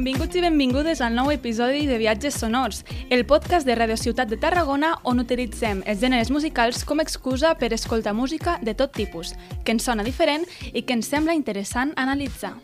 Benvinguts i benvingudes al nou episodi de Viatges Sonors, el podcast de Radio Ciutat de Tarragona on utilitzem els gèneres musicals com a excusa per escoltar música de tot tipus, que ens sona diferent i que ens sembla interessant analitzar.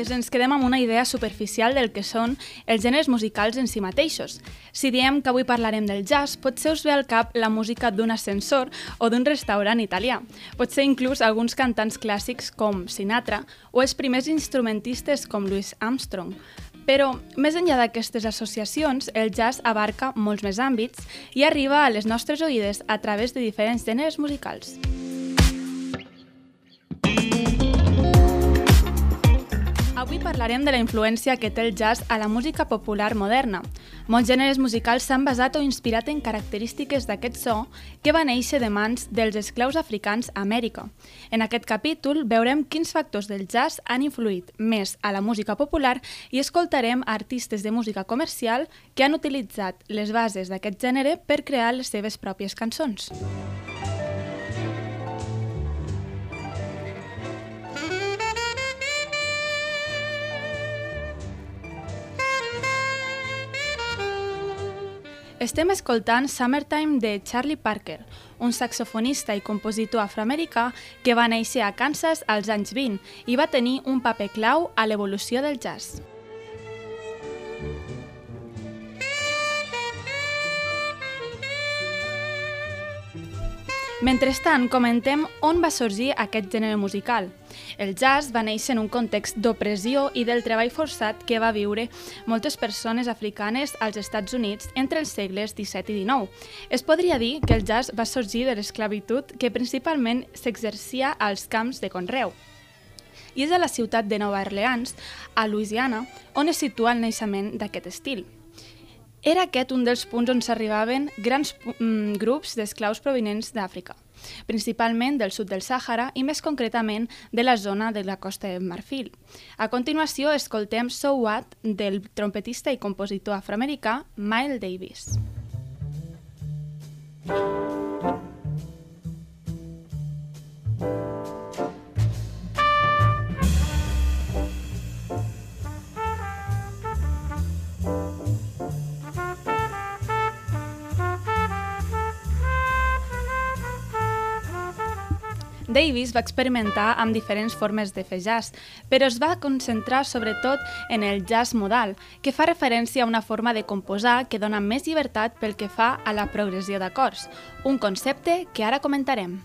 Vegades ens quedem amb una idea superficial del que són els gèneres musicals en si mateixos. Si diem que avui parlarem del jazz, potser us ve al cap la música d'un ascensor o d'un restaurant italià. Potser inclús alguns cantants clàssics com Sinatra o els primers instrumentistes com Louis Armstrong. Però, més enllà d'aquestes associacions, el jazz abarca molts més àmbits i arriba a les nostres oïdes a través de diferents gèneres musicals. Avui parlarem de la influència que té el jazz a la música popular moderna. Molts gèneres musicals s'han basat o inspirat en característiques d'aquest so que va néixer de mans dels esclaus africans a Amèrica. En aquest capítol veurem quins factors del jazz han influït més a la música popular i escoltarem artistes de música comercial que han utilitzat les bases d'aquest gènere per crear les seves pròpies cançons. Estem escoltant Summertime de Charlie Parker, un saxofonista i compositor afroamericà que va néixer a Kansas als anys 20 i va tenir un paper clau a l'evolució del jazz. Mentrestant, comentem on va sorgir aquest gènere musical. El jazz va néixer en un context d'opressió i del treball forçat que va viure moltes persones africanes als Estats Units entre els segles XVII i XIX. Es podria dir que el jazz va sorgir de l'esclavitud que principalment s'exercia als camps de Conreu i és a la ciutat de Nova Orleans, a Louisiana, on es situa el naixement d'aquest estil. Era aquest un dels punts on s'arribaven grans mm, grups d'esclaus provinents d'Àfrica, principalment del sud del Sàhara i més concretament de la zona de la costa de Marfil. A continuació escoltem So What del trompetista i compositor afroamericà Miles Davis. Davis va experimentar amb diferents formes de fer jazz, però es va concentrar sobretot en el jazz modal, que fa referència a una forma de composar que dona més llibertat pel que fa a la progressió d'acords, un concepte que ara comentarem.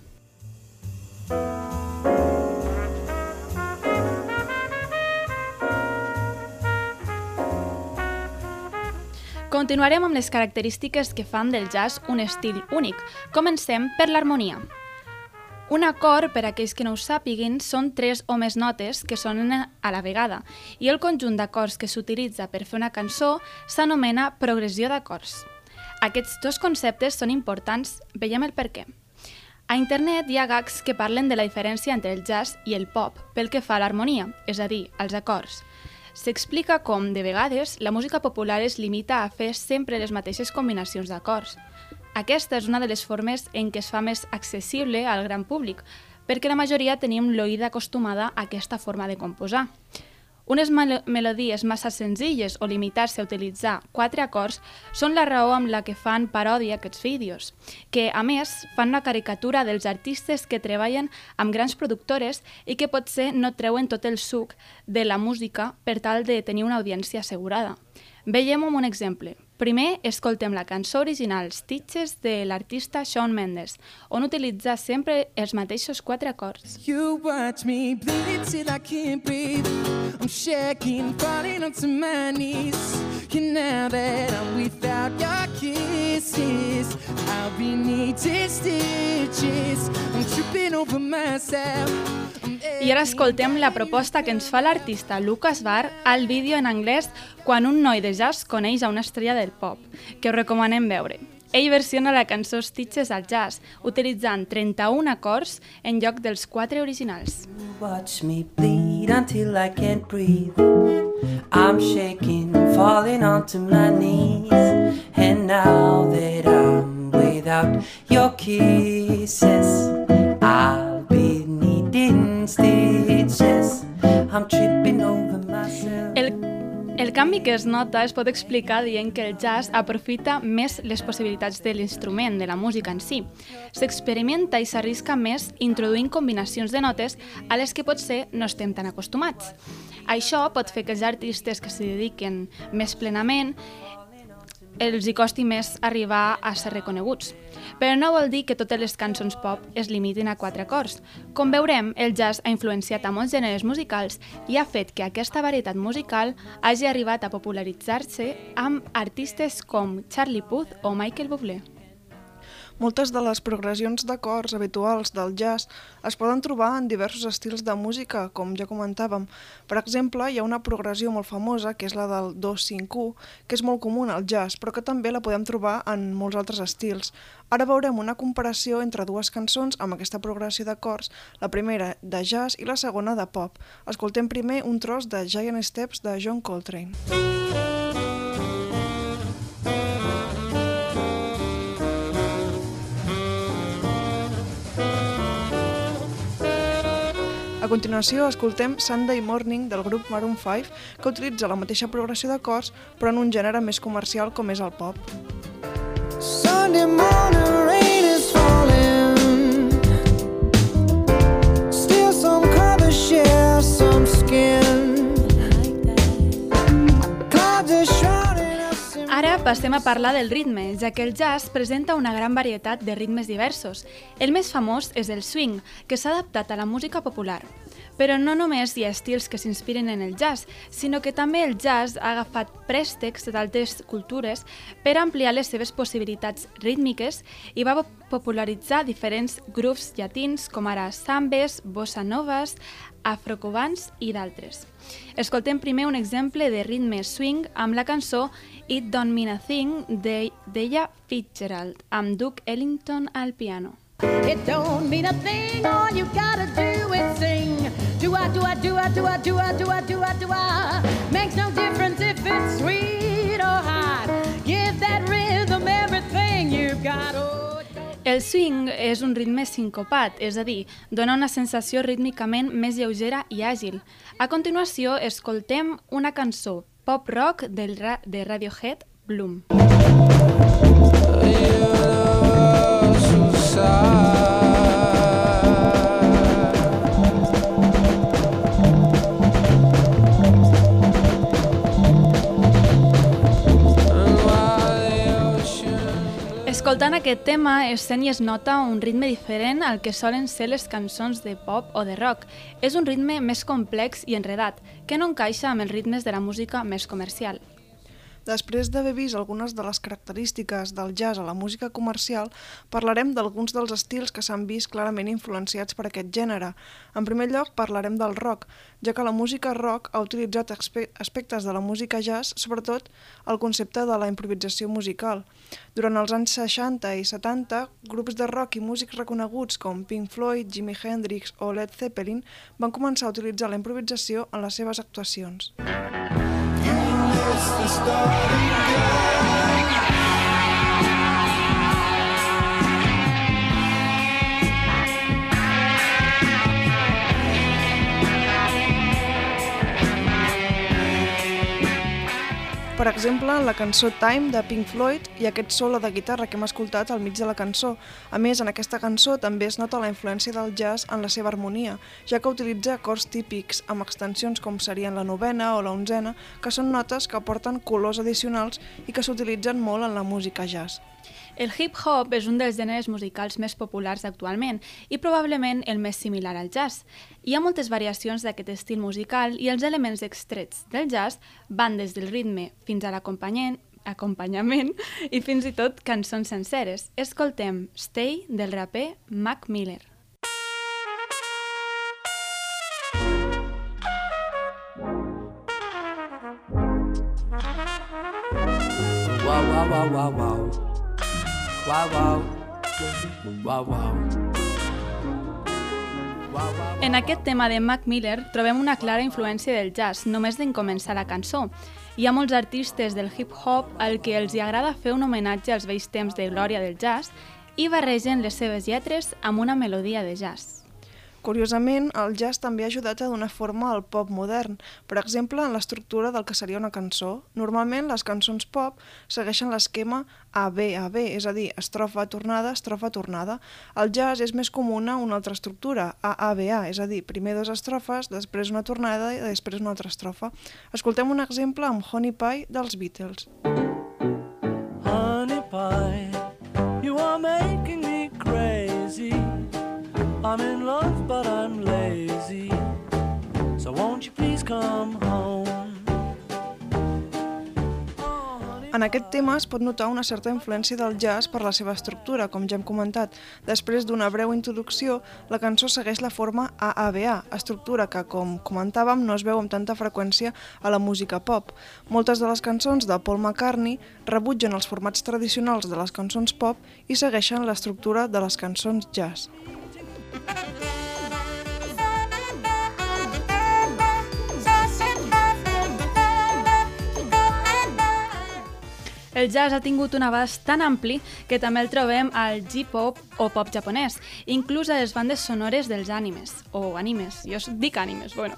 Continuarem amb les característiques que fan del jazz un estil únic. Comencem per l'harmonia. Un acord, per a aquells que no ho sàpiguin, són tres o més notes que sonen a la vegada i el conjunt d'acords que s'utilitza per fer una cançó s'anomena progressió d'acords. Aquests dos conceptes són importants, veiem el per què. A internet hi ha gags que parlen de la diferència entre el jazz i el pop pel que fa a l'harmonia, és a dir, als acords. S'explica com, de vegades, la música popular es limita a fer sempre les mateixes combinacions d'acords, aquesta és una de les formes en què es fa més accessible al gran públic, perquè la majoria tenim l'oïda acostumada a aquesta forma de composar. Unes melodies massa senzilles o limitar-se a utilitzar quatre acords són la raó amb la que fan paròdia aquests vídeos, que, a més, fan una caricatura dels artistes que treballen amb grans productores i que potser no treuen tot el suc de la música per tal de tenir una audiència assegurada. Veiem un exemple. Primer, escoltem la cançó original Stitches de l'artista Shawn Mendes, on utilitza sempre els mateixos quatre acords. You watch me bleed till I can't breathe. I'm shaking, falling onto my knees. And now that I'm without your kisses. I'll be needing stitches. I'm tripping over myself i ara escoltem la proposta que ens fa l'artista Lucas Bar al vídeo en anglès quan un noi de jazz coneix a una estrella del pop, que us recomanem veure. Ell versiona la cançó Stitches al jazz, utilitzant 31 acords en lloc dels 4 originals. Watch me bleed until I can't breathe. I'm shaking, falling onto my knees. And now that I'm without your kisses, canvi que es nota es pot explicar dient que el jazz aprofita més les possibilitats de l'instrument, de la música en si. S'experimenta i s'arrisca més introduint combinacions de notes a les que potser no estem tan acostumats. Això pot fer que els artistes que s'hi dediquen més plenament els hi costi més arribar a ser reconeguts. Però no vol dir que totes les cançons pop es limitin a quatre acords. Com veurem, el jazz ha influenciat a molts gèneres musicals i ha fet que aquesta varietat musical hagi arribat a popularitzar-se amb artistes com Charlie Puth o Michael Bublé. Moltes de les progressions d'acords habituals del jazz es poden trobar en diversos estils de música, com ja comentàvem. Per exemple, hi ha una progressió molt famosa, que és la del 2-5-1, que és molt comú al jazz, però que també la podem trobar en molts altres estils. Ara veurem una comparació entre dues cançons amb aquesta progressió d'acords, la primera de jazz i la segona de pop. Escoltem primer un tros de Giant Steps de John Coltrane. A continuació, escoltem Sunday Morning del grup Maroon 5, que utilitza la mateixa progressió d'acords, però en un gènere més comercial com és el pop. Sunday morning rain passem a parlar del ritme, ja que el jazz presenta una gran varietat de ritmes diversos. El més famós és el swing, que s'ha adaptat a la música popular. Però no només hi ha estils que s'inspiren en el jazz, sinó que també el jazz ha agafat préstecs d'altres cultures per ampliar les seves possibilitats rítmiques i va popularitzar diferents grups llatins com ara sambes, bossa noves, afrocubans i d'altres. Escoltem primer un exemple de ritme swing amb la cançó It Don't Mean a Thing de d'ella Fitzgerald, amb Duke Ellington al piano. It don't mean a thing, all you gotta do is sing. Do I, do I, do I, do I, do I, do I, do I, do I. Makes no difference if it's sweet or hot. Give that rhythm everything you've got. Oh, El swing és un ritme sincopat, és a dir, dona una sensació rítmicament més lleugera i àgil. A continuació, escoltem una cançó pop-rock del ra de Radiohead, Bloom. Escoltant aquest tema es sent i es nota un ritme diferent al que solen ser les cançons de pop o de rock. És un ritme més complex i enredat, que no encaixa amb els ritmes de la música més comercial. Després d'haver vist algunes de les característiques del jazz a la música comercial, parlarem d'alguns dels estils que s'han vist clarament influenciats per aquest gènere. En primer lloc, parlarem del rock, ja que la música rock ha utilitzat aspe- aspectes de la música jazz, sobretot el concepte de la improvisació musical. Durant els anys 60 i 70, grups de rock i músics reconeguts com Pink Floyd, Jimi Hendrix o Led Zeppelin van començar a utilitzar la improvisació en les seves actuacions. It's the starting again. Per exemple, la cançó Time de Pink Floyd ha aquest solo de guitarra que hem escoltat al mig de la cançó. A més, en aquesta cançó també es nota la influència del jazz en la seva harmonia, ja que utilitza acords típics amb extensions com serien la novena o la onzena, que són notes que aporten colors addicionals i que s'utilitzen molt en la música jazz. El hip-hop és un dels gèneres musicals més populars actualment i probablement el més similar al jazz. Hi ha moltes variacions d'aquest estil musical i els elements extrets del jazz van des del ritme fins a l'acompanyament acompanyament i fins i tot cançons senceres. Escoltem Stay del raper Mac Miller. Wow, wow, wow, wow, wow. Wow, wow. Wow. En aquest tema de Mac Miller trobem una clara influència del jazz, només d'en començar la cançó. Hi ha molts artistes del hip-hop al que els hi agrada fer un homenatge als vells temps de glòria del jazz i barregen les seves lletres amb una melodia de jazz. Curiosament, el jazz també ha ajudat a donar forma al pop modern, per exemple, en l'estructura del que seria una cançó. Normalment, les cançons pop segueixen l'esquema AB-AB, és a dir, estrofa, tornada, estrofa, tornada. El jazz és més comuna una altra estructura, AABA, és a dir, primer dues estrofes, després una tornada i després una altra estrofa. Escoltem un exemple amb Honey Pie dels Beatles. Honey pie, you are making me crazy. I'm in love, En aquest tema es pot notar una certa influència del jazz per la seva estructura, com ja hem comentat. Després d'una breu introducció, la cançó segueix la forma AABA, estructura que, com comentàvem, no es veu amb tanta freqüència a la música pop. Moltes de les cançons de Paul McCartney rebutgen els formats tradicionals de les cançons pop i segueixen l'estructura de les cançons jazz. El jazz ha tingut un abast tan ampli que també el trobem al J-pop o pop japonès, inclús a les bandes sonores dels animes, o animes, jo dic animes, bueno.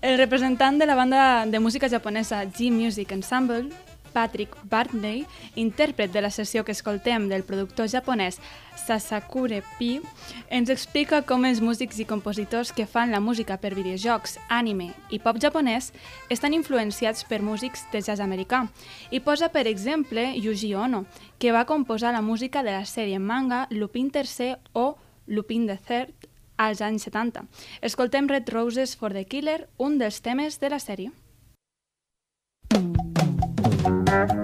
El representant de la banda de música japonesa G-Music Ensemble, Patrick Bartley, intèrpret de la sessió que escoltem del productor japonès Sasakure Pi, ens explica com els músics i compositors que fan la música per videojocs, anime i pop japonès estan influenciats per músics de jazz americà. I posa, per exemple, Yuji Ono, que va composar la música de la sèrie manga Lupin III o Lupin the Third als anys 70. Escoltem Red Roses for the Killer, un dels temes de la sèrie. Mm-hmm.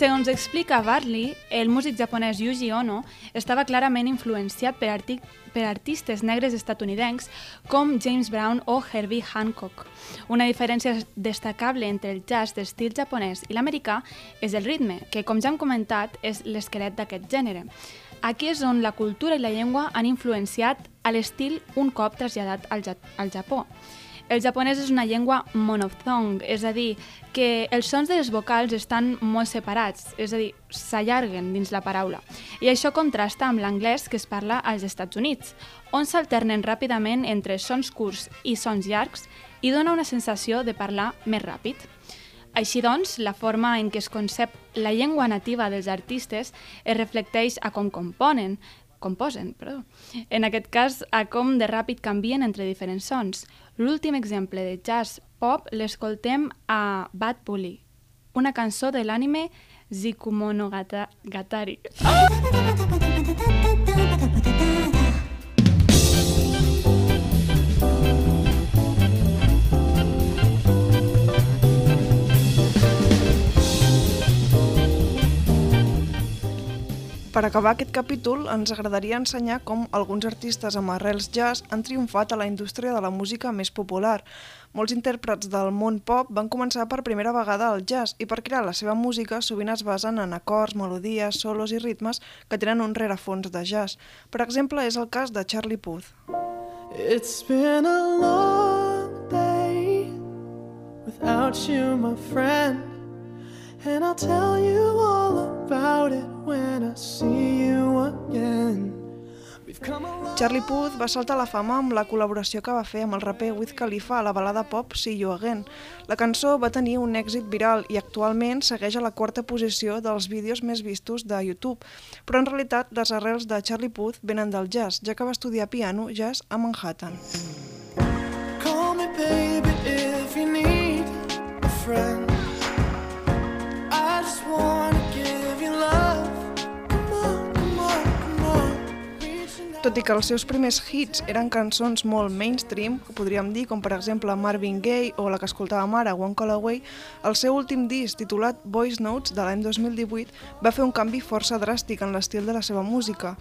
Segons explica Bartley, el músic japonès Yuji Ono estava clarament influenciat per, arti per artistes negres estatunidencs com James Brown o Herbie Hancock. Una diferència destacable entre el jazz d'estil japonès i l'americà és el ritme, que, com ja hem comentat, és l'esquelet d'aquest gènere. Aquí és on la cultura i la llengua han influenciat a l'estil un cop traslladat al, ja al Japó. El japonès és una llengua monophthong, és a dir, que els sons de les vocals estan molt separats, és a dir, s'allarguen dins la paraula. I això contrasta amb l'anglès que es parla als Estats Units, on s'alternen ràpidament entre sons curts i sons llargs i dona una sensació de parlar més ràpid. Així doncs, la forma en què es concep la llengua nativa dels artistes es reflecteix a com componen, composen, perdó. En aquest cas, a com de ràpid canvien entre diferents sons. L'últim exemple de jazz pop l'escoltem a Bad Bully, una cançó de l'ànime Zikumonogatari. Per acabar aquest capítol, ens agradaria ensenyar com alguns artistes amb arrels jazz han triomfat a la indústria de la música més popular. Molts intèrprets del món pop van començar per primera vegada al jazz i per crear la seva música sovint es basen en acords, melodies, solos i ritmes que tenen un rerefons de jazz. Per exemple, és el cas de Charlie Puth. It's been a long day without you, my friend. And I'll tell you all about it when I see you again. Charlie Puth va saltar a la fama amb la col·laboració que va fer amb el raper Wiz Khalifa a la balada pop See You Again. La cançó va tenir un èxit viral i actualment segueix a la quarta posició dels vídeos més vistos de YouTube. Però en realitat les arrels de Charlie Puth venen del jazz, ja que va estudiar piano jazz a Manhattan. Call me baby if you need a friend. Tot i que els seus primers hits eren cançons molt mainstream, que podríem dir, com per exemple Marvin Gaye o la que escoltàvem ara, One Call Away, el seu últim disc, titulat Voice Notes, de l'any 2018, va fer un canvi força dràstic en l'estil de la seva música.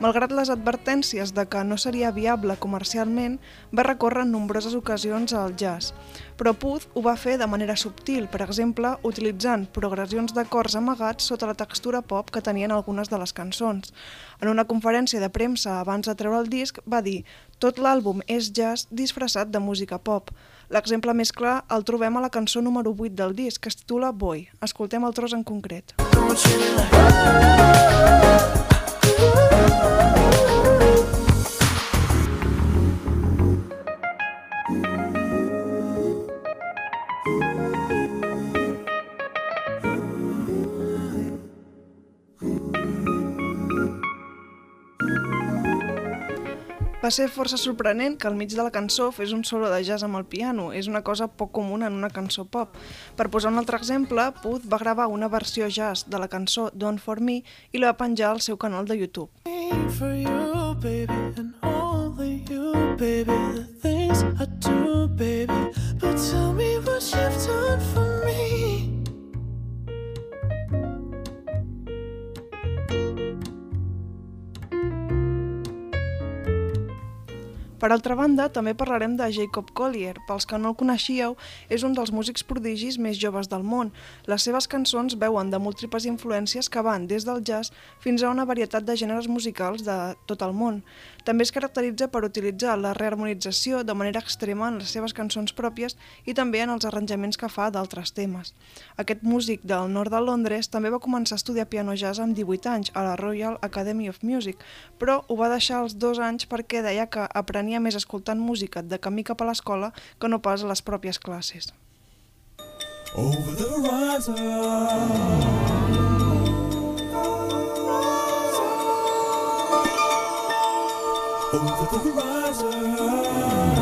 Malgrat les advertències de que no seria viable comercialment, va recórrer en nombroses ocasions al jazz. Però Puth ho va fer de manera subtil, per exemple, utilitzant progressions d'acords amagats sota la textura pop que tenien algunes de les cançons. En una conferència de premsa abans de treure el disc va dir «Tot l'àlbum és jazz disfressat de música pop». L'exemple més clar el trobem a la cançó número 8 del disc, que es titula Boy. Escoltem el tros en concret. Va ser força sorprenent que al mig de la cançó fes un solo de jazz amb el piano. És una cosa poc comuna en una cançó pop. Per posar un altre exemple, Puth va gravar una versió jazz de la cançó Don't For Me i la va penjar al seu canal de YouTube. For you, baby, and only you, baby, the things I do, baby. But tell me what you've done Per altra banda, també parlarem de Jacob Collier. Pels que no el coneixíeu, és un dels músics prodigis més joves del món. Les seves cançons veuen de múltiples influències que van des del jazz fins a una varietat de gèneres musicals de tot el món. També es caracteritza per utilitzar la reharmonització de manera extrema en les seves cançons pròpies i també en els arranjaments que fa d'altres temes. Aquest músic del nord de Londres també va començar a estudiar piano jazz amb 18 anys a la Royal Academy of Music, però ho va deixar als dos anys perquè deia que aprenia més escoltant música de camí cap a l'escola que no pas a les pròpies classes. Over the horizon. Over the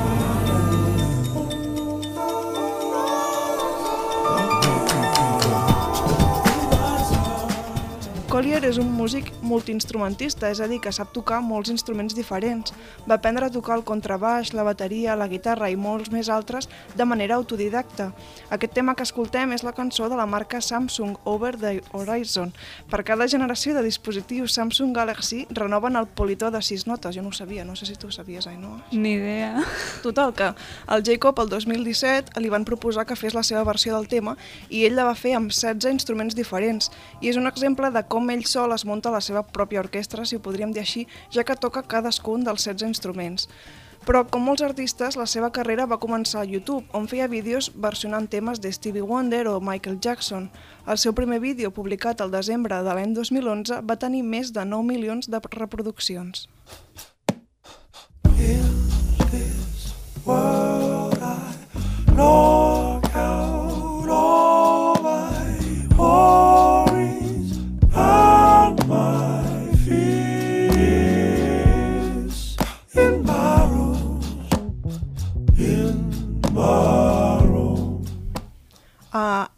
Collier és un músic multiinstrumentista, és a dir, que sap tocar molts instruments diferents. Va aprendre a tocar el contrabaix, la bateria, la guitarra i molts més altres de manera autodidacta. Aquest tema que escoltem és la cançó de la marca Samsung Over the Horizon. Per cada generació de dispositius Samsung Galaxy renoven el politó de sis notes. Jo no ho sabia, no sé si tu ho sabies, Ainhoa. Ni idea. Total, que el Jacob el 2017 li van proposar que fes la seva versió del tema i ell la va fer amb 16 instruments diferents. I és un exemple de com ell sol es munta la seva pròpia orquestra, si ho podríem dir així, ja que toca cadascun dels 16 instruments. Però, com molts artistes, la seva carrera va començar a YouTube, on feia vídeos versionant temes de Stevie Wonder o Michael Jackson. El seu primer vídeo, publicat al desembre de l'any 2011, va tenir més de 9 milions de reproduccions. world I knock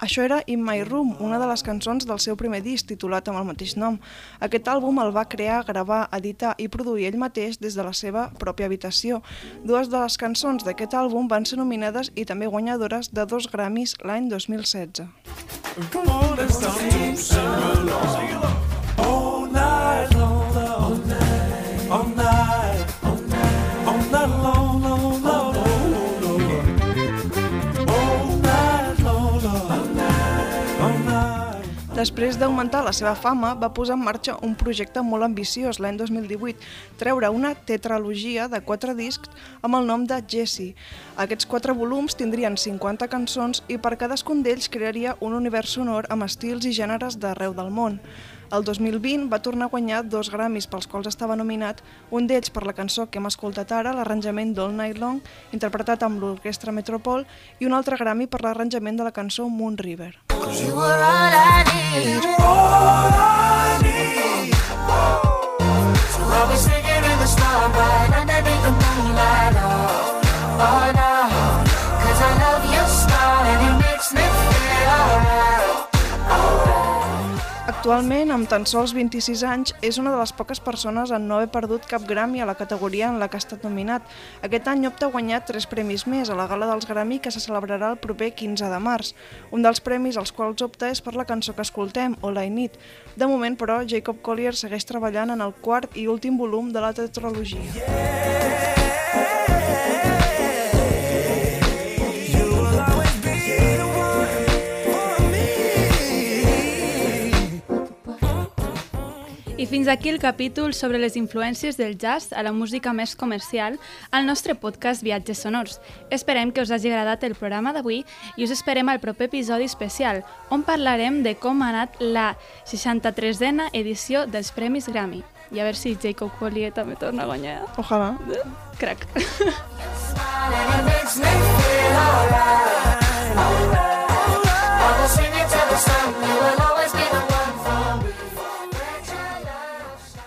això era In My Room, una de les cançons del seu primer disc, titulat amb el mateix nom. Aquest àlbum el va crear, gravar, editar i produir ell mateix des de la seva pròpia habitació. Dues de les cançons d'aquest àlbum van ser nominades i també guanyadores de dos Grammys l'any 2016. Come on Després d'augmentar la seva fama, va posar en marxa un projecte molt ambiciós l'any 2018, treure una tetralogia de quatre discs amb el nom de Jesse. Aquests quatre volums tindrien 50 cançons i per cadascun d'ells crearia un univers sonor amb estils i gèneres d'arreu del món. El 2020 va tornar a guanyar dos Grammys pels quals estava nominat, un d'ells per la cançó que hem escoltat ara, l'arranjament d'All Night Long, interpretat amb l'Orquestra Metropol, i un altre Grammy per l'arranjament de la cançó Moon River. So Actualment, amb tan sols 26 anys, és una de les poques persones en no haver perdut cap Grammy a la categoria en la que ha estat nominat. Aquest any opta a guanyar tres premis més a la gala dels Grammy que se celebrarà el proper 15 de març. Un dels premis als quals opta és per la cançó que escoltem, All I Need. De moment, però, Jacob Collier segueix treballant en el quart i últim volum de la tetralogia. I fins aquí el capítol sobre les influències del jazz a la música més comercial al nostre podcast Viatges Sonors. Esperem que us hagi agradat el programa d'avui i us esperem al proper episodi especial, on parlarem de com ha anat la 63a edició dels Premis Grammy. I a veure si Jacob Collier també torna a guanyar. Ojalà. Crac.